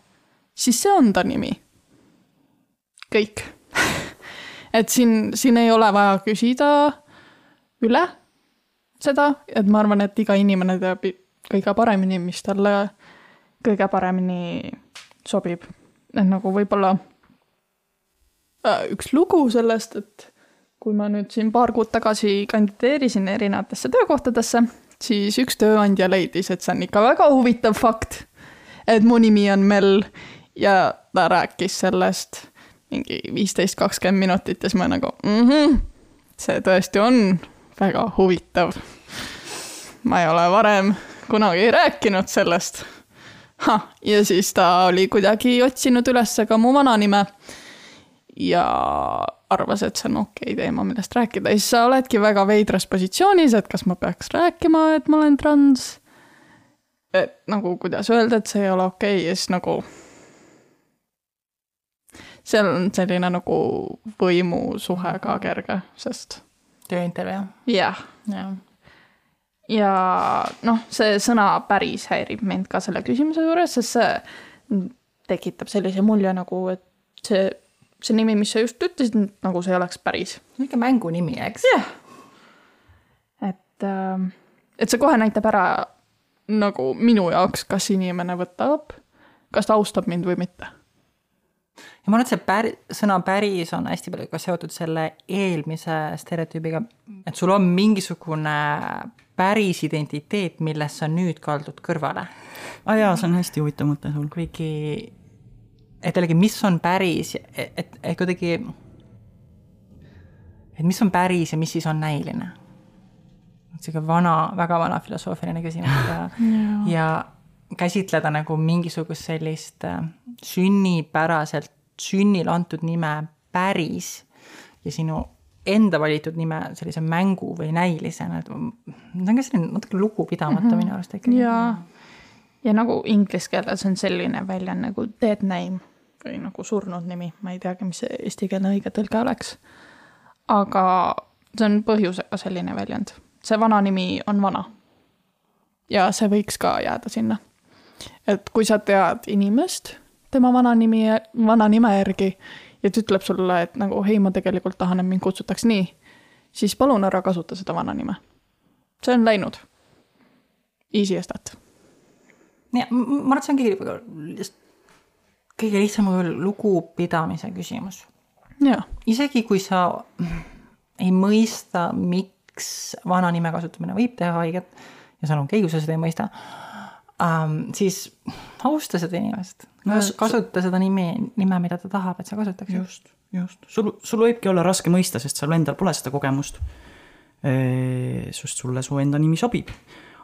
[SPEAKER 2] siis see on ta nimi. kõik et siin, siin ei ole vaja küsida üle seda, et ma arvan, et iga inimene teab kõige paremini, mis talle kõige paremini sobib. et nagu võib-olla äh, üks lugu sellest, et kui ma nüüd siin paar kuud tagasi kandideerisin erinevatesse töökohtadesse, siis üks tööandja leidis, et see on ikka väga huvitav fakt, et mu nimi on Mel ja ta rääkis sellest mingi viisteist, kakskümmend minutit ja siis ma nagu mm, -hmm, see tõesti on väga huvitav. ma ei ole varem kunagi rääkinud sellest. ja siis ta oli kuidagi otsinud üles ka mu vananime ja arvas, et see on okei okay teema, millest rääkida siis sa oledki väga veidras positsioonis, et kas ma peaks rääkima, et ma olen trans. et nagu, kuidas öelda, et see ei ole okei okay, ja siis nagu seal on selline nagu võimusuhe ka kerge, sest
[SPEAKER 3] tööintervjuu,
[SPEAKER 2] jah
[SPEAKER 3] jah.
[SPEAKER 2] ja noh, see sõna päris häirib mind ka selle küsimuse juures, sest see tekitab sellise mulje nagu, et see, see nimi, mis sa just ütlesid, nagu see oleks päris.
[SPEAKER 3] ikka mängunimi, eks?
[SPEAKER 2] jah. et, ähm, et see kohe näitab ära nagu minu jaoks, kas inimene võtab, kas ta austab mind või mitte.
[SPEAKER 3] Ja ma arvan, et see pär-, sõna päris on hästi palju ka seotud selle eelmise stereotüübiga, et sul on mingisugune päris identiteet, millest sa nüüd kaldud kõrvale.
[SPEAKER 1] aa jaa, see on hästi huvitav mõte sul.
[SPEAKER 3] kuigi, et jällegi, mis on päris, et, et, et kuidagi, et mis on päris ja mis siis on näiline. sihuke vana, väga vana filosoofiline küsimus ja, ja käsitleda nagu mingisugust sellist äh, sünnipäraselt, sünnil antud nime päris ja sinu enda valitud nime sellise mängu või näilisena, et see on ka selline natuke lugupidamatu mm -hmm. minu arust ikkagi.
[SPEAKER 2] ja, ja nagu inglise keeles on selline väljend nagu dead name või nagu surnud nimi, ma ei teagi, mis see eestikeelne õige tõlge oleks. aga see on põhjusega selline väljend, see vana nimi on vana. ja see võiks ka jääda sinna. et kui sa tead inimest tema vana nimi, vana nime järgi ja ta ütleb sulle, et nagu hei, ma tegelikult tahan, et mind kutsutaks nii, siis palun ära kasuta seda vana nime. see on läinud. Easy as that
[SPEAKER 3] ja ma arvan, et see ongi lihtsalt kõige lihtsam lugupidamise küsimus. isegi kui sa ei mõista, miks vana nime kasutamine võib teha haiget ja sul on okei, kui sa seda ei mõista um,, siis austa seda inimest. kasuta seda nimi, nime, mida ta tahab, et sa kasutaks.
[SPEAKER 1] just, just. sul, sul võibki olla raske mõista, sest sul endal pole seda kogemust. sest sulle su enda nimi sobib.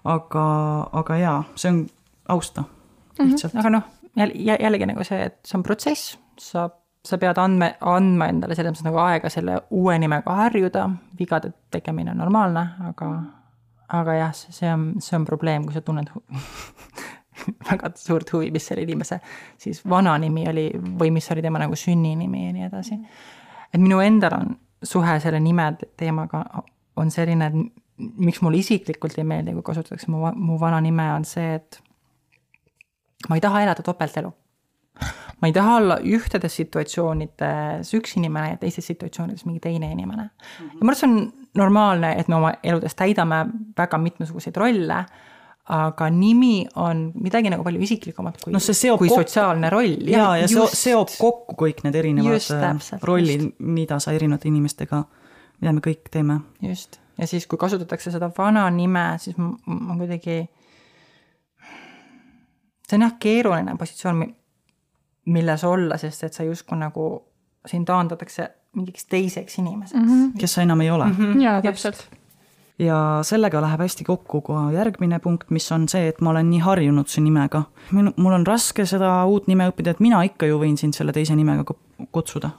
[SPEAKER 1] aga, aga jaa, see on austa lihtsalt mm.
[SPEAKER 3] aga noh, jälle, jällegi nagu see, et see on protsess, sa, sa pead andme, andma endale selles mõttes nagu aega selle uue nimega harjuda, vigade tegemine on normaalne, aga, aga jah, see on, see on probleem, kui sa tunned väga suurt huvi, mis selle inimese siis vana nimi oli või mis oli tema nagu sünninimi ja nii edasi. et minu endal on suhe selle nime teemaga on selline, et miks mulle isiklikult ei meeldi, kui kasutatakse mu, mu vana nime, on see, et ma ei taha elada topeltelu. ma ei taha olla ühtedes situatsioonides üks inimene ja teistes situatsioonides mingi teine inimene. ja ma arvan, see on normaalne, et me oma eludes täidame väga mitmesuguseid rolle, aga nimi on midagi nagu palju isiklikumat kui
[SPEAKER 1] no see
[SPEAKER 3] kui
[SPEAKER 1] kokku-
[SPEAKER 3] sotsiaalne roll.
[SPEAKER 1] ja seo-,
[SPEAKER 3] just.
[SPEAKER 1] seob kokku kõik need erinevad
[SPEAKER 3] Just,
[SPEAKER 1] äh,
[SPEAKER 3] täpselt,
[SPEAKER 1] rollid, mida sa erinevate inimestega, mida me kõik teeme.
[SPEAKER 3] just, ja siis, kui kasutatakse seda vana nime, siis ma kuidagi, see on jah, keeruline positsioon, milles olla, sest et sa justkui nagu, sind taandatakse mingiks teiseks inimeseks mm. -hmm.
[SPEAKER 1] kes sa enam ei ole mm. -hmm.
[SPEAKER 2] jaa, täpselt.
[SPEAKER 1] ja sellega läheb hästi kokku ka järgmine punkt, mis on see, et ma olen nii harjunud su nimega. minu, mul on raske seda uut nime õppida, et mina ikka ju võin sind selle teise nimega ku- kutsuda.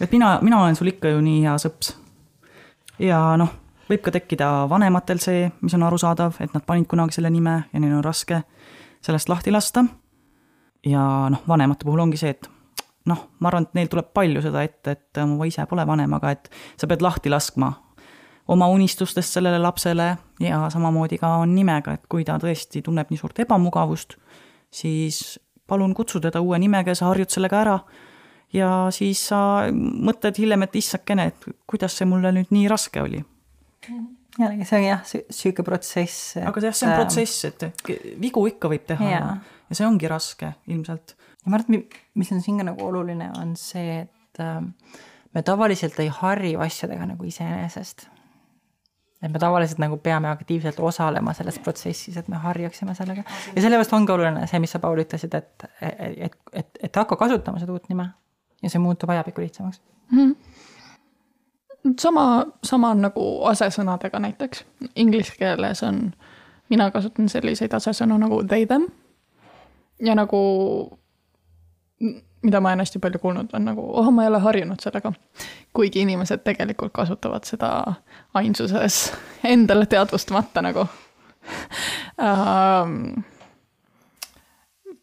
[SPEAKER 1] et mina, mina olen sul ikka ju nii hea sõps. ja noh, võib ka tekkida vanematel see, mis on arusaadav, et nad panid kunagi selle nime ja neil on raske sellest lahti lasta. ja noh, vanemate puhul ongi see, et noh, ma arvan, et neil tuleb palju seda ette, et ma ise pole vanem, aga et sa pead lahti laskma oma unistustest sellele lapsele ja samamoodi ka on nimega, et kui ta tõesti tunneb nii suurt ebamugavust, siis palun kutsu teda uue nimega ja sa harjud sellega ära. ja siis sa mõtled hiljem, et issakene, et kuidas see mulle nüüd nii raske oli.
[SPEAKER 3] jällegi, see on jah, sihuke protsess.
[SPEAKER 1] aga jah, see on protsess, et vigu ikka võib teha ja, ja see ongi raske ilmselt.
[SPEAKER 3] Ja ma arvan, et mi- mis on siin ka nagu oluline, on see, et ähm, me tavaliselt ei harju asjadega nagu iseenesest. et me tavaliselt nagu peame aktiivselt osalema selles protsessis, et me harjaksime sellega. ja sellepärast ongi oluline see, mis sa, Paul, ütlesid, et, et, et, et, hakka kasutama seda uut nime ja see muutub ajapikku lihtsamaks.
[SPEAKER 2] sama, sama on nagu asesõnadega näiteks. Inglise keeles on, mina kasutan selliseid asesõnu nagu they, them. ja nagu, mida ma olen hästi palju kuulnud, on nagu, oh, ma ei ole harjunud sellega. kuigi inimesed tegelikult kasutavad seda ainsuses endale teadvustamata nagu um,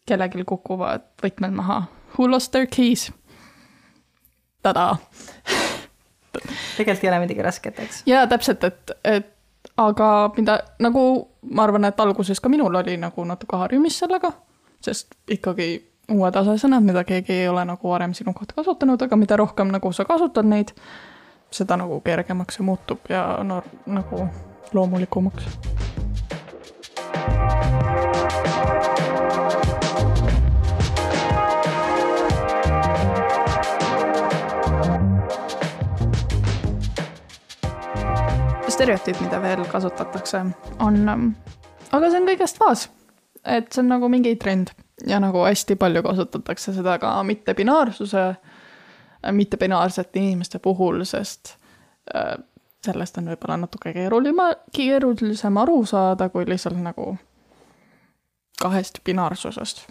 [SPEAKER 2] kellelgi kukuvad võtmed maha. Who lost their keys? tadaa
[SPEAKER 3] tegelikult ei ole midagi rasket, eks.
[SPEAKER 2] jaa, täpselt, et, et aga mida nagu ma arvan, et alguses ka minul oli nagu natuke harjumist sellega, sest ikkagi uued asesõnad, mida keegi ei ole nagu varem sinu kohta kasutanud, aga mida rohkem nagu sa kasutad neid, seda nagu kergemaks see muutub ja no nagu loomulikumaks. stereotüüp, mida veel kasutatakse, on, aga see on kõigest faas. et see on nagu mingi trend ja nagu hästi palju kasutatakse seda ka mittepinaarsuse, mittepinaarsete inimeste puhul, sest äh, sellest on võib-olla natuke keerulima, keerulisem aru saada, kui lihtsalt nagu kahest binaarsusest.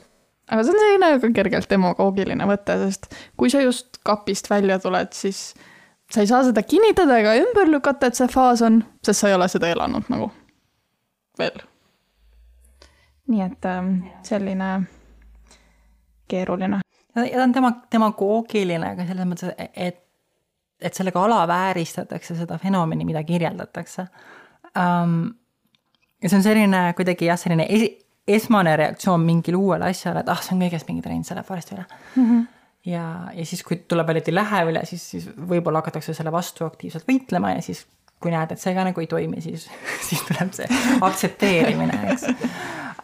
[SPEAKER 2] aga see on selline väga kergelt demagoogiline mõte, sest kui sa just kapist välja tuled, siis sa ei saa seda kinnitada ega ümber lükata, et see faas on, sest sa ei ole seda elanud nagu veel. Nii et ähm, selline keeruline.
[SPEAKER 3] ja ta on tema, demagoogiline ka selles mõttes, et, et sellega alavääristatakse seda fenomeni, mida kirjeldatakse um,. ja see on selline kuidagi jah, selline esi, esmane reaktsioon mingile uuele asjale, et ah, see on kõigest mingi trend, see läheb varsti üle mm. -hmm. ja, ja siis, kui tuleb välja, et ei lähe üle, siis, siis võib-olla hakatakse selle vastu aktiivselt võitlema ja siis kui näed, et see ka nagu ei toimi, siis, siis tuleb see aktsepteerimine, eks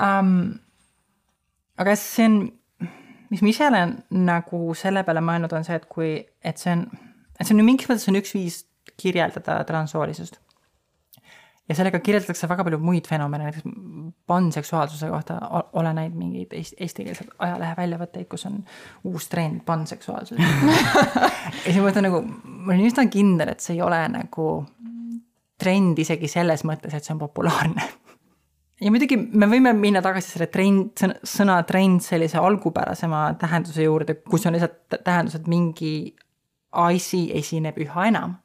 [SPEAKER 3] um,. aga see on, mis ma ise olen nagu selle peale mõelnud, on see, et kui, et see on, et see on ju mingis mõttes on üks viis kirjeldada transsoolisust. ja sellega kirjeldatakse väga palju muid fenomene, näiteks panseksuaalsuse kohta o- olen näinud mingeid eesti, eestikeelseid ajalehe väljavõtteid, kus on uus trend panseksuaalsus ja siis ma mõtlen nagu, ma olin üsna kindel, et see ei ole nagu trend isegi selles mõttes, et see on populaarne ja muidugi me võime minna tagasi selle trend, sõna trend sellise algupärasema tähenduse juurde, kus on lihtsalt tähendus, et mingi asi esineb üha enam.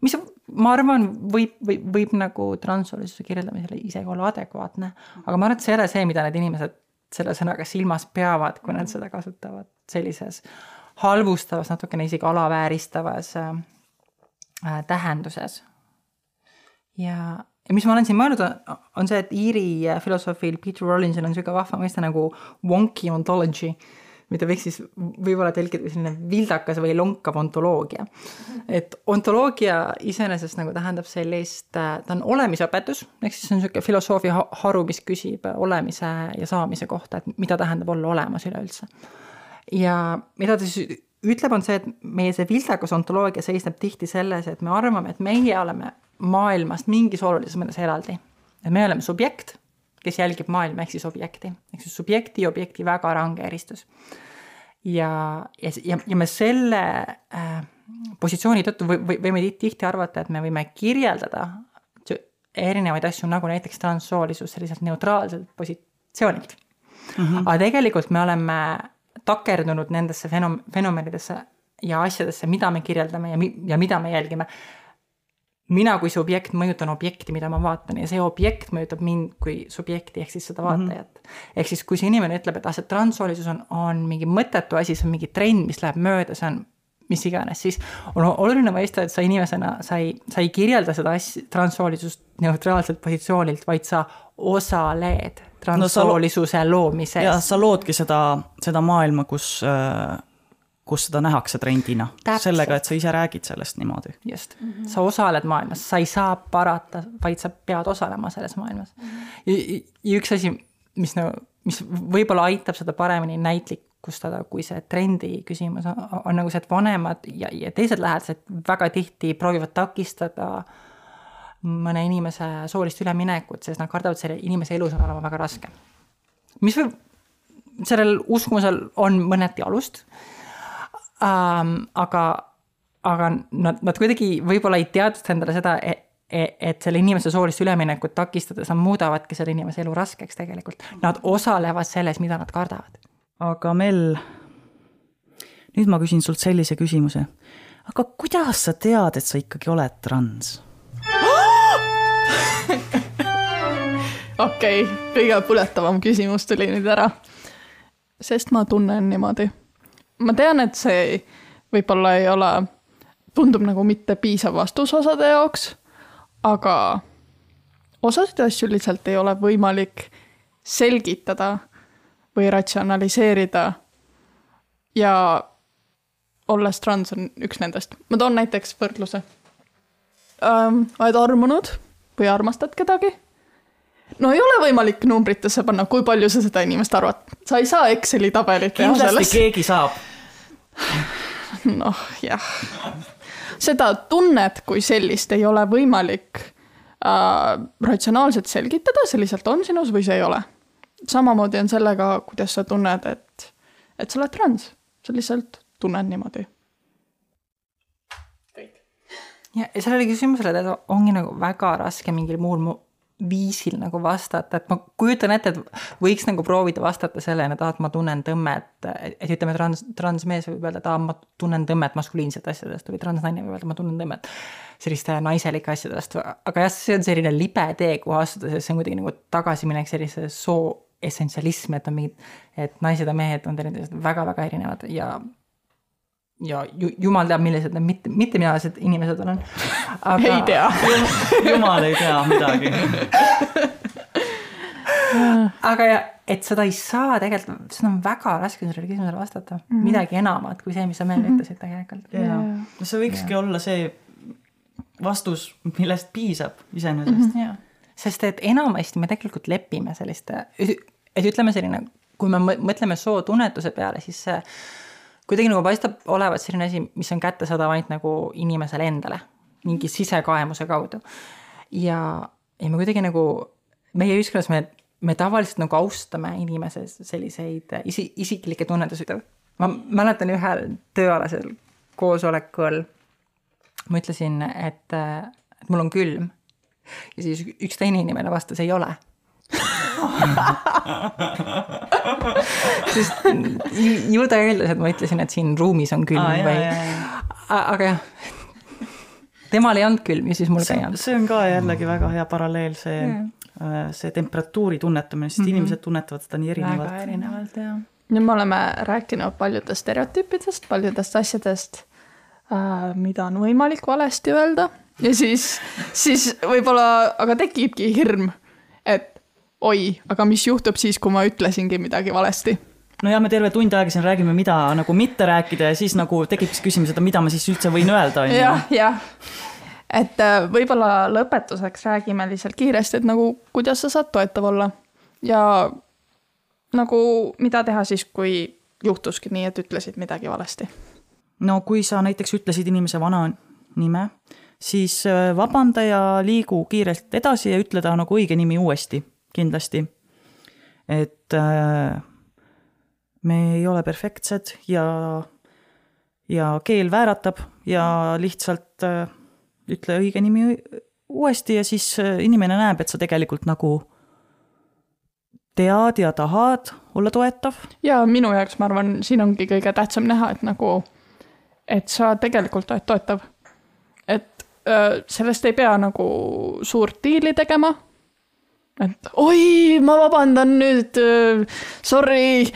[SPEAKER 3] mis ma arvan, võib, võib, võib nagu transsoolisuse kirjeldamisele isegi olla adekvaatne, aga ma arvan, et see ei ole see, mida need inimesed selle sõnaga silmas peavad, kui nad seda kasutavad sellises halvustavas, natukene isegi alavääristavas äh, äh, tähenduses. Ja, ja mis ma olen siin mõelnud, on see, et Iiri filosoofil Peter Rollinsil on niisugune vahva mõiste nagu wonky ontology mida võiks siis võib-olla tõlkida kui selline vildakas või lonkav ontoloogia. et ontoloogia iseenesest nagu tähendab sellist, ta on olemisõpetus, ehk siis on niisugune filosoofia haru, mis küsib olemise ja saamise kohta, et mida tähendab olla olemas üleüldse. ja mida ta siis ütleb, on see, et meie see vildakas ontoloogia seisneb tihti selles, et me arvame, et meie oleme maailmast mingis olulises mõttes eraldi. et me oleme subjekt kes jälgib maailma, ehk siis objekti, ehk siis subjekti ja objekti väga range eristus. ja, ja, ja, ja me selle äh, positsiooni tõttu või, või võime tihti arvata, et me võime kirjeldada erinevaid asju, nagu näiteks transsoolisus selliselt neutraalselt positsioonilt mm. -hmm. aga tegelikult me oleme takerdunud nendesse fenom-, fenomenidesse ja asjadesse, mida me kirjeldame ja mi-, ja mida me jälgime mina kui subjekt mõjutan objekti, mida ma vaatan ja see objekt mõjutab mind kui subjekti ehk siis seda mhm. vaatajat mm. -hmm. ehk siis, kui see inimene ütleb, et ah, see transsoolisus on, on mingi mõttetu asi, see on mingi trend, mis läheb mööda, see on mis iganes, siis on oluline mõista, et sa inimesena, sa ei, sa ei kirjelda seda asja, transsoolisust neutraalselt positsioonilt, vaid sa osaled transsoolisuse no, loomises.
[SPEAKER 1] ja sa loodki seda, seda maailma, kus äh kus seda nähakse trendina. sellega, et sa ise räägid sellest niimoodi.
[SPEAKER 3] just mm, -hmm. sa osaled maailmas, sa ei saa parata, vaid sa pead osalema selles maailmas mm. -hmm. ja, üks asi, mis nagu, mis võib-olla aitab seda paremini näitlikustada, kui see trendi küsimus on, on nagu see, et vanemad ja, ja teised lähedased väga tihti proovivad takistada mõne inimese soolist üleminekut, sest nad kardavad, selle inimese elus on olema väga raske. mis võib, sellel uskumusel on mõneti alust ähm,. aga, aga nad, nad kuidagi võib-olla ei teadvusta endale seda, et et, et selle inimese soolist üleminekut takistades nad muudavadki selle inimese elu raskeks tegelikult. Nad osalevad selles, mida nad kardavad.
[SPEAKER 1] aga Mel, nüüd ma küsin sult sellise küsimuse. aga kuidas sa tead, et sa ikkagi oled trans?
[SPEAKER 2] okei okay,, kõige põletavam küsimus tuli nüüd ära. sest ma tunnen niimoodi ma tean, et see võib-olla ei ole, tundub nagu mitte piisav vastus osade jaoks, aga osasid asju lihtsalt ei ole võimalik selgitada või ratsionaliseerida. ja olles trans on üks nendest. ma toon näiteks võrdluse ähm,. oled armunud või armastad kedagi? no ei ole võimalik numbritesse panna, kui palju sa seda inimest arvad. sa ei saa Exceli tabelit
[SPEAKER 1] teha sellest. keegi saab
[SPEAKER 2] noh, jah. seda tunnet kui sellist ei ole võimalik äh, ratsionaalselt selgitada, see lihtsalt on sinus või see ei ole. samamoodi on sellega, kuidas sa tunned, et, et sa oled trans, sa lihtsalt tunned niimoodi.
[SPEAKER 3] ja sellele küsimusele ongi nagu väga raske mingil muul viisil nagu vastata, et ma kujutan ette, et võiks nagu proovida vastata sellele, et aa, et ma tunnen tõmmet, et ütleme, trans, transmees võib öelda, et aa, ma tunnen tõmmet maskuliinsete asjadest või transnaine võib öelda, ma tunnen tõmmet selliste naiselike asjadest, aga jah, see on selline libe tee, kuhu astuda, sest see on kuidagi nagu tagasiminek sellisesse soo essentsialismi, et on mingid, et naised ja mehed on teineteisest väga-väga erinevad ja ja ju, jumal teab, millised need mitte, mitteminalised inimesed olen.
[SPEAKER 2] ei tea
[SPEAKER 1] jumal ei tea midagi
[SPEAKER 3] aga ja, et seda ei saa tegelikult, seda on väga raske sellele küsimusele vastata mm, -hmm. midagi enamat kui see, mis sa meile mm -hmm. ütlesid tegelikult.
[SPEAKER 1] jaa, no see võikski ja. olla see vastus, millest piisab iseenesest mm.
[SPEAKER 3] -hmm. sest et enamasti me tegelikult lepime selliste, et ütleme selline, kui me mõtleme sootunnetuse peale, siis see kuidagi nagu paistab olevat selline asi, mis on kättesaadav ainult nagu inimesele endale, mingi sisekaemuse kaudu. ja, ja me kuidagi nagu, meie ühiskonnas me, me tavaliselt nagu austame inimese selliseid isi, isiklikke tunnetusi. ma mäletan ühel tööalasel koosolekul ma ütlesin, et, et mul on külm. ja siis üks teine inimene vastas, ei ole sest ju ta eeldas, et ma ütlesin, et siin ruumis on külm ah, või, aga jah. temal ei olnud külm ja siis mul ka ei
[SPEAKER 1] see,
[SPEAKER 3] olnud.
[SPEAKER 1] see on ka jällegi väga hea paralleel, see yeah., see temperatuuri tunnetamine, sest mm. -hmm. inimesed tunnetavad seda nii erinevalt.
[SPEAKER 3] väga erinevalt jah.
[SPEAKER 2] nüüd me oleme rääkinud paljudest stereotüüpidest, paljudest asjadest, mida on võimalik valesti öelda ja siis, siis võib-olla, aga tekibki hirm, oi, aga mis juhtub siis, kui ma ütlesingi midagi valesti.
[SPEAKER 1] no ja me terve tund aega siin räägime, mida nagu mitte rääkida ja siis nagu tekibki küsimus, et mida ma siis üldse võin öelda, on ju.
[SPEAKER 2] jah, jah. et äh, võib-olla lõpetuseks räägime lihtsalt kiiresti, et nagu kuidas sa saad toetav olla ja nagu mida teha siis, kui juhtuski nii, et ütlesid midagi valesti.
[SPEAKER 1] no kui sa näiteks ütlesid inimese vana nime, siis äh, vabanda ja liigu kiirelt edasi ja ütle ta nagu õige nimi uuesti, kindlasti. et äh, me ei ole perfektsed ja, ja keel vääratab ja lihtsalt äh, ütle õige nimi uuesti ja siis äh, inimene näeb, et sa tegelikult nagu tead ja tahad olla toetav
[SPEAKER 2] ja minu jaoks, ma arvan, siin ongi kõige tähtsam näha, et nagu, et sa tegelikult oled toetav. et sellest ei pea nagu suurt diili tegema. Et oi, ma vabandan nüüd, sorry,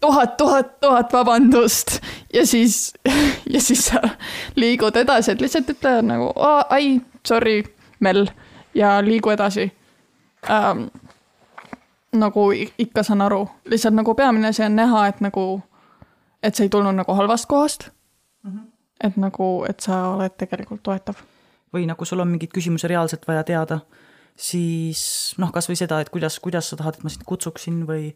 [SPEAKER 2] tuhat, tuhat, tuhat vabandust ja siis, ja siis sa liigud edasi, et lihtsalt ütle nagu ai, sorry, Mel ja liigu edasi ähm, nagu ikka saan aru, lihtsalt nagu peamine asi on näha, et nagu, et see ei tulnud nagu halvast kohast mm. -hmm. et nagu, et sa oled tegelikult toetav.
[SPEAKER 1] või nagu sul on mingeid küsimusi reaalselt vaja teada, siis noh, kasvõi seda, et kuidas, kuidas sa tahad, et ma sind kutsuksin või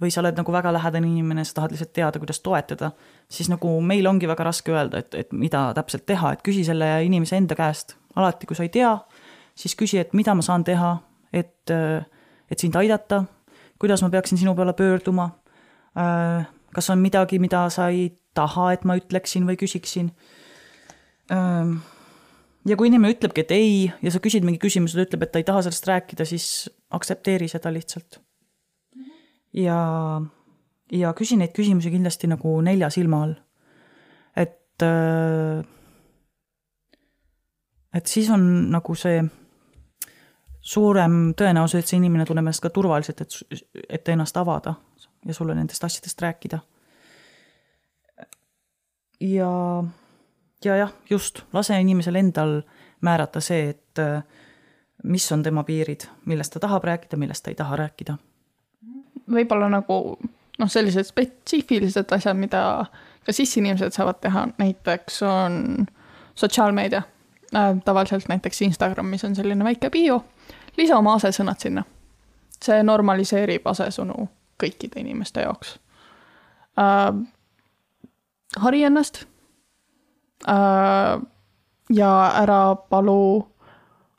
[SPEAKER 1] või sa oled nagu väga lähedane inimene, sa tahad lihtsalt teada, kuidas toetada, siis nagu meil ongi väga raske öelda, et, et mida täpselt teha, et küsi selle inimese enda käest. alati, kui sa ei tea, siis küsi, et mida ma saan teha, et, et sind aidata, kuidas ma peaksin sinu peale pöörduma, kas on midagi, mida sa ei taha, et ma ütleksin või küsiksin ja kui inimene ütlebki, et ei ja sa küsid mingi küsimuse, ta ütleb, et ta ei taha sellest rääkida, siis aktsepteeri seda lihtsalt. ja, ja küsi neid küsimusi kindlasti nagu nelja silma all. et, et siis on nagu see suurem tõenäosus, et see inimene tunneb ennast ka turvaliselt, et, et ennast avada ja sulle nendest asjadest rääkida. ja ja jah, just, lase inimesel endal määrata see, et äh, mis on tema piirid, millest ta tahab rääkida, millest ta ei taha rääkida.
[SPEAKER 2] võib-olla nagu noh, sellised spetsiifilised asjad, mida ka sissinimesed saavad teha, näiteks on sotsiaalmeedia äh,. tavaliselt näiteks Instagramis on selline väike bio, lisa oma asesõnad sinna. see normaliseerib asesõnu kõikide inimeste jaoks äh,. hari ennast. Ja ära palu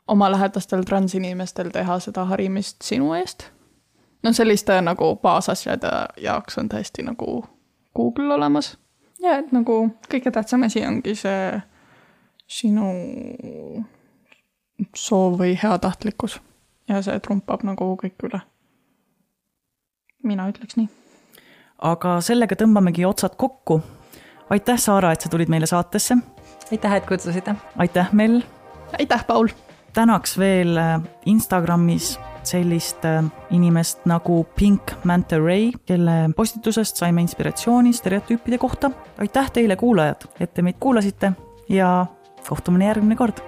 [SPEAKER 2] oma lähedastel transinimestel teha seda harimist sinu eest no selliste nagu baasasjade jaoks on tõesti nagu Google olemas. ja et nagu kõige tähtsam asi ongi see sinu soov või heatahtlikkus ja see trumpab nagu kõik üle. mina ütleks nii.
[SPEAKER 1] aga sellega tõmbamegi otsad kokku. aitäh, Saara, et sa tulid meile saatesse.
[SPEAKER 3] aitäh, et kutsusite.
[SPEAKER 1] aitäh, Mel.
[SPEAKER 2] aitäh, Paul.
[SPEAKER 1] tänaks veel äh, Instagramis sellist äh, inimest nagu Pink Manta Ray, kelle postitusest saime inspiratsiooni stereotüüpide kohta. aitäh teile, kuulajad, et te meid kuulasite ja kohtumine järgmine kord